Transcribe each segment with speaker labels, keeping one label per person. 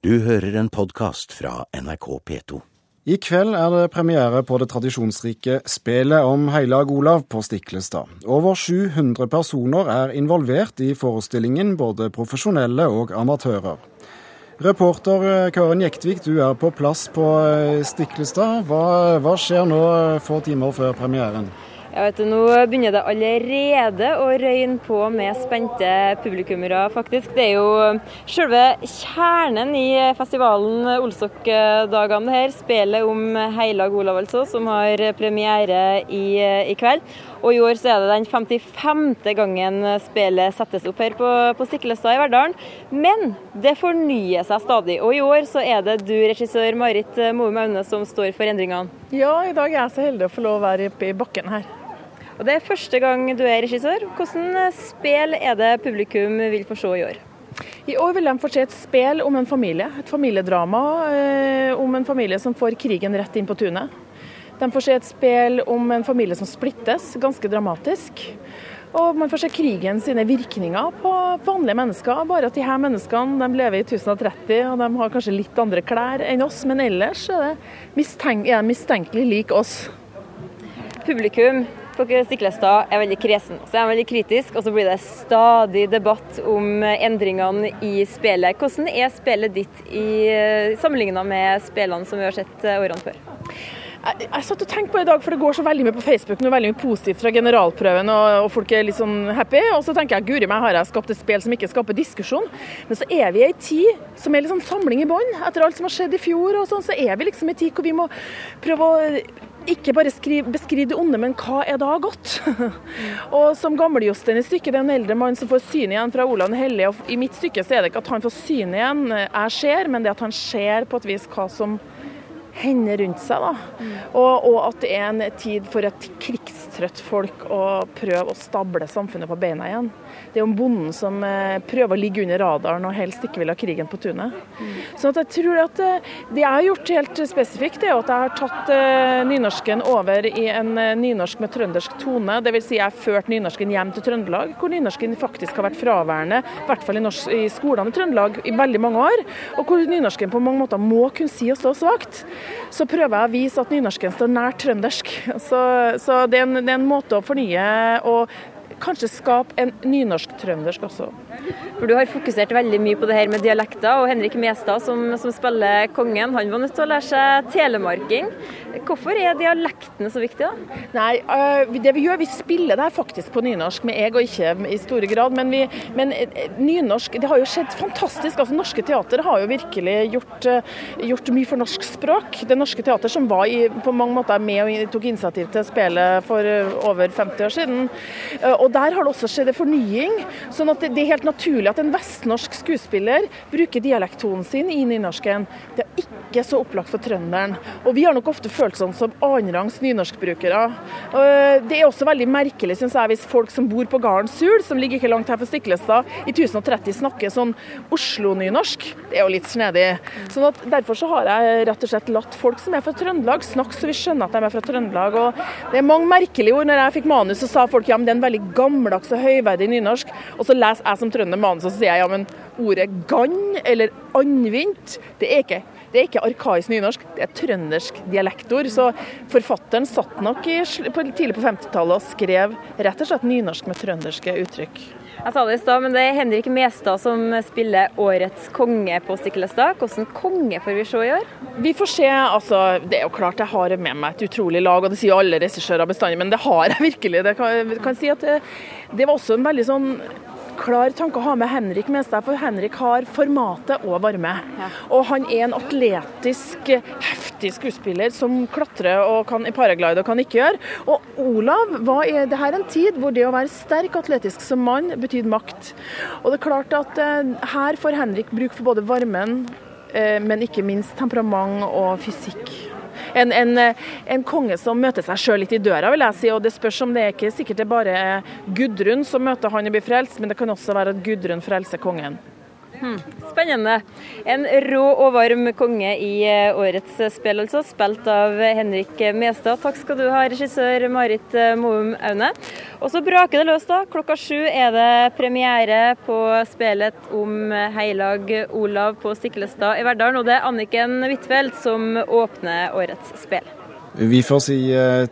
Speaker 1: Du hører en podkast fra NRK P2.
Speaker 2: I kveld er det premiere på det tradisjonsrike Spelet om Heilag Olav på Stiklestad. Over 700 personer er involvert i forestillingen, både profesjonelle og amatører. Reporter Karen Jektvik, du er på plass på Stiklestad. Hva, hva skjer nå få timer før premieren?
Speaker 3: Ja, vet du, Nå begynner det allerede å røyne på med spente publikummere, faktisk. Det er jo selve kjernen i festivalen Olsok-dagene her. Spelet om Heilag Olav, altså, som har premiere i, i, kveld. Og i år så er det den 55. gangen spelet settes opp her på, på Stiklestad i Verdalen. Men det fornyer seg stadig. Og i år så er det du, regissør Marit Moe Maune, som står for endringene.
Speaker 4: Ja, i dag er jeg så heldig å få lov å være oppe i bakken her.
Speaker 3: Og Det er første gang du er regissør. Hvordan spel er det publikum vil få se i år?
Speaker 4: I år vil de få se et spel om en familie. Et familiedrama eh, om en familie som får krigen rett inn på tunet. De får se et spel om en familie som splittes, ganske dramatisk. Og man får se krigen sine virkninger på vanlige mennesker. Bare at de her menneskene de lever i 1030 og de har kanskje litt andre klær enn oss. Men ellers er, det mistenk er de mistenkelig lik oss.
Speaker 3: Publikum på Stiklestad er veldig kresen. Så er han veldig kritisk, og så blir det stadig debatt om endringene i spillet. Hvordan er spillet ditt i eh, sammenligna med spillene som vi har sett eh, årene før?
Speaker 4: Jeg, jeg satt og tenkte på det i dag, for det går så veldig mye på Facebook noe veldig mye positivt fra generalprøven, og, og, folk er litt sånn happy. Og så tenker jeg guri meg, har jeg skapt et spill som ikke skaper diskusjon? Men så er vi i ei tid som er litt sånn samling i bånn. Etter alt som har skjedd i fjor, og sånn, så er vi liksom i ei tid hvor vi må prøve å ikke bare skriv, beskriv det onde, men hva er da godt? og som gammeljosten i stykket, det er en eldre mann som får syn igjen fra Olav Hellige. Og I mitt stykke så er det ikke at han får syn igjen, jeg ser, men det at han ser på et vis hva som hender rundt seg. da. Og, og, at det er en tid for et krigstrøtt folk å prøve å stable samfunnet på beina igjen. Det er jo bonden som eh, prøver å ligge under radaren og helst ikke vil ha krigen på tunet. Så jeg tror at eh, det jeg har gjort helt spesifikt, er at jeg har tatt eh, nynorsken over i en nynorsk med trøndersk tone. Dvs. Si jeg har ført nynorsken hjem til Trøndelag, hvor nynorsken faktisk har vært fraværende, i hvert fall i, norsk, i skolene i Trøndelag, i veldig mange år. Og hvor nynorsken på mange måter må kunne si å stå svakt så prøver jeg å vise at nynorsken står nær trøndersk. Så, så det, er en, det, er en, måte å fornye og kanskje skape en nynorsk-trøndersk også.
Speaker 3: For Du har fokusert veldig mye på det her med dialekter, og Henrik Mestad som, som, spiller kongen, han var nødt til å lære seg telemarking. Hvorfor er dialektene så viktige? da?
Speaker 4: Nei, uh, det Vi gjør, vi spiller det her faktisk på nynorsk med jeg og ikke i store grad. Men, vi, men uh, nynorsk det har jo skjedd fantastisk. altså Norske teater har jo virkelig gjort, uh, gjort mye for norsk språk. Det Norske Teater som var i, på mange måter med og tok initiativ til spillet for over 50 år siden. og Der har det også skjedd en fornying. sånn at det er helt naturlig at en vestnorsk skuespiller bruker dialektonen sin i nynorsken. Det er ikke så opplagt for trønderen. Og vi har nok ofte følt sånn som annenrangs nynorskbrukere. Det er også veldig merkelig, syns jeg, hvis folk som bor på gården Sul, som ligger ikke langt her fra Stiklestad, i 1030 snakker sånn Oslo-nynorsk. Det er jo litt snedig. Sånn at Derfor så har jeg rett og slett latt folk som er fra Trøndelag, snakke så vi skjønner at de er fra Trøndelag. Og det er mange merkelige ord. Når jeg fikk manus, så sa folk ja, men det er en veldig gammeldags og høyverdig nynorsk. Og så leser jeg som trønder manus, og så sier jeg ja, men ordet gann eller andvint, det er ikke det er ikke arkaisk nynorsk, det er trøndersk dialektord. Så forfatteren satt nok i, på, tidlig på 50-tallet og skrev rett og slett nynorsk med trønderske uttrykk.
Speaker 3: Jeg sa det i stad, men det er Henrik Mestad som spiller årets konge på Stiklestad. Hvordan konge får vi se i år?
Speaker 4: Vi får se. altså, Det er jo klart jeg har med meg et utrolig lag, og det sier alle regissører bestandig, men det har jeg virkelig. Det kan, kan si at det, det var også en veldig sånn klar tanke å ha med Henrik med seg, for Henrik har formatet og varme. Ja. Og han er en atletisk, heftig skuespiller som klatrer og kan i paraglide og kan ikke gjøre. Og Olav, hva er det her en tid hvor det å være sterk atletisk som mann betydde makt. Og det er klart at eh, her får Henrik bruk for både varmen, eh, men ikke minst temperament og fysikk en, en, en, konge som møter seg sjøl litt i døra, vil jeg si. Og det spørs om det er ikke sikkert det bare Gudrun som møter han og blir frelst, men det kan også være at Gudrun frelser kongen.
Speaker 3: Hmm, spennende. En rå og varm konge i eh, årets spill, altså. Spilt av Henrik Mestad. Takk skal du ha, regissør Marit eh, Moum Aune. Og så braker det løs, da. Klokka sju er det premiere på spillet om heilag Olav på Stiklestad i Verdal. Og det er Anniken Huitfeldt som åpner årets spill.
Speaker 2: Vi får si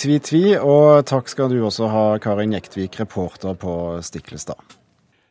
Speaker 2: tvi-tvi, og takk skal du også ha, Karin Jektvik, reporter på Stiklestad.